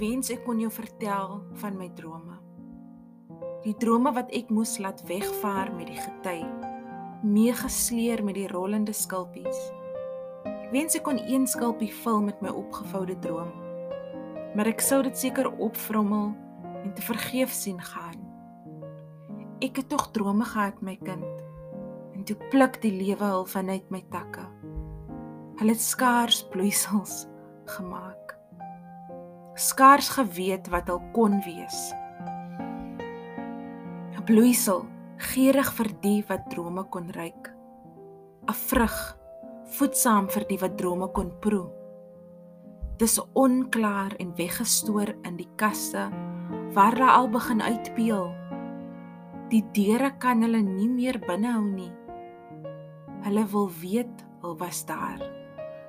wens ek kon jou vertel van my drome. Die drome wat ek moes laat wegvaar met die gety, meegesleer met die rollende skulpies. Ek wens ek kon een skulpie vul met my opgevoude droom. Maar ek sou dit seker opvrommel en te vergeef sien gaan. Ek het tog drome gehad, my kind. En toe pluk die lewe hul vanuit my takke. Hulle het skaars bloeisels gemaak. Skaars geweet wat hul kon wees. 'n Bloeisel, geurig vir die wat drome kon ruik. 'n Vrug, voedsaam vir die wat drome kon proe. Dis onklaar en weggestoor in die kaste waar hulle al begin uitpeel. Die deure kan hulle nie meer binnehou nie. Hulle wil weet hul was daar.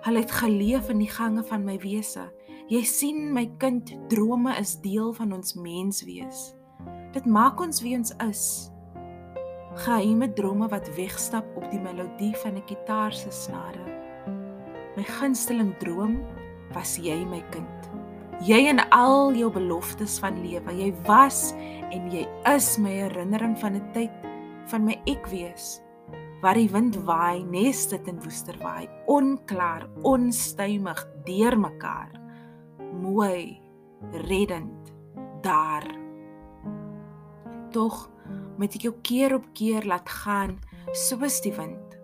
Hulle het geleef in die gange van my wese. Jy sien my kind, drome is deel van ons menswees. Dit maak ons wie ons is. Geheime drome wat wegstap op die melodie van 'n kitaar se snare. My gunsteling droom was jy my kind. Jy en al jou beloftes van lewe. Jy was en jy is my herinnering van 'n tyd van my ek wees waar die wind waai, nes dit in woester waai, onklaar, onstuimig deurmekaar. Mooi, reddend daar. Tog moet ek jou keer op keer laat gaan soos die wind.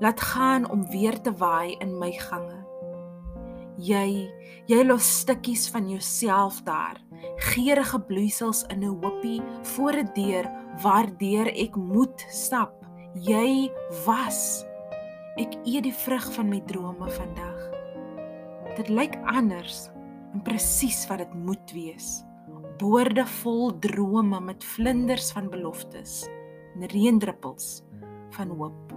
Laat gaan om weer te waai in my gange jy jy los stukkies van jouself daar geurende bloeisels in 'n hoopie voor 'n deur waardeur ek moet stap jy was ek eet die vrug van my drome vandag dit lyk anders en presies wat dit moet wees. Boorde vol drome met vlinders van beloftes en reendruppels van hoop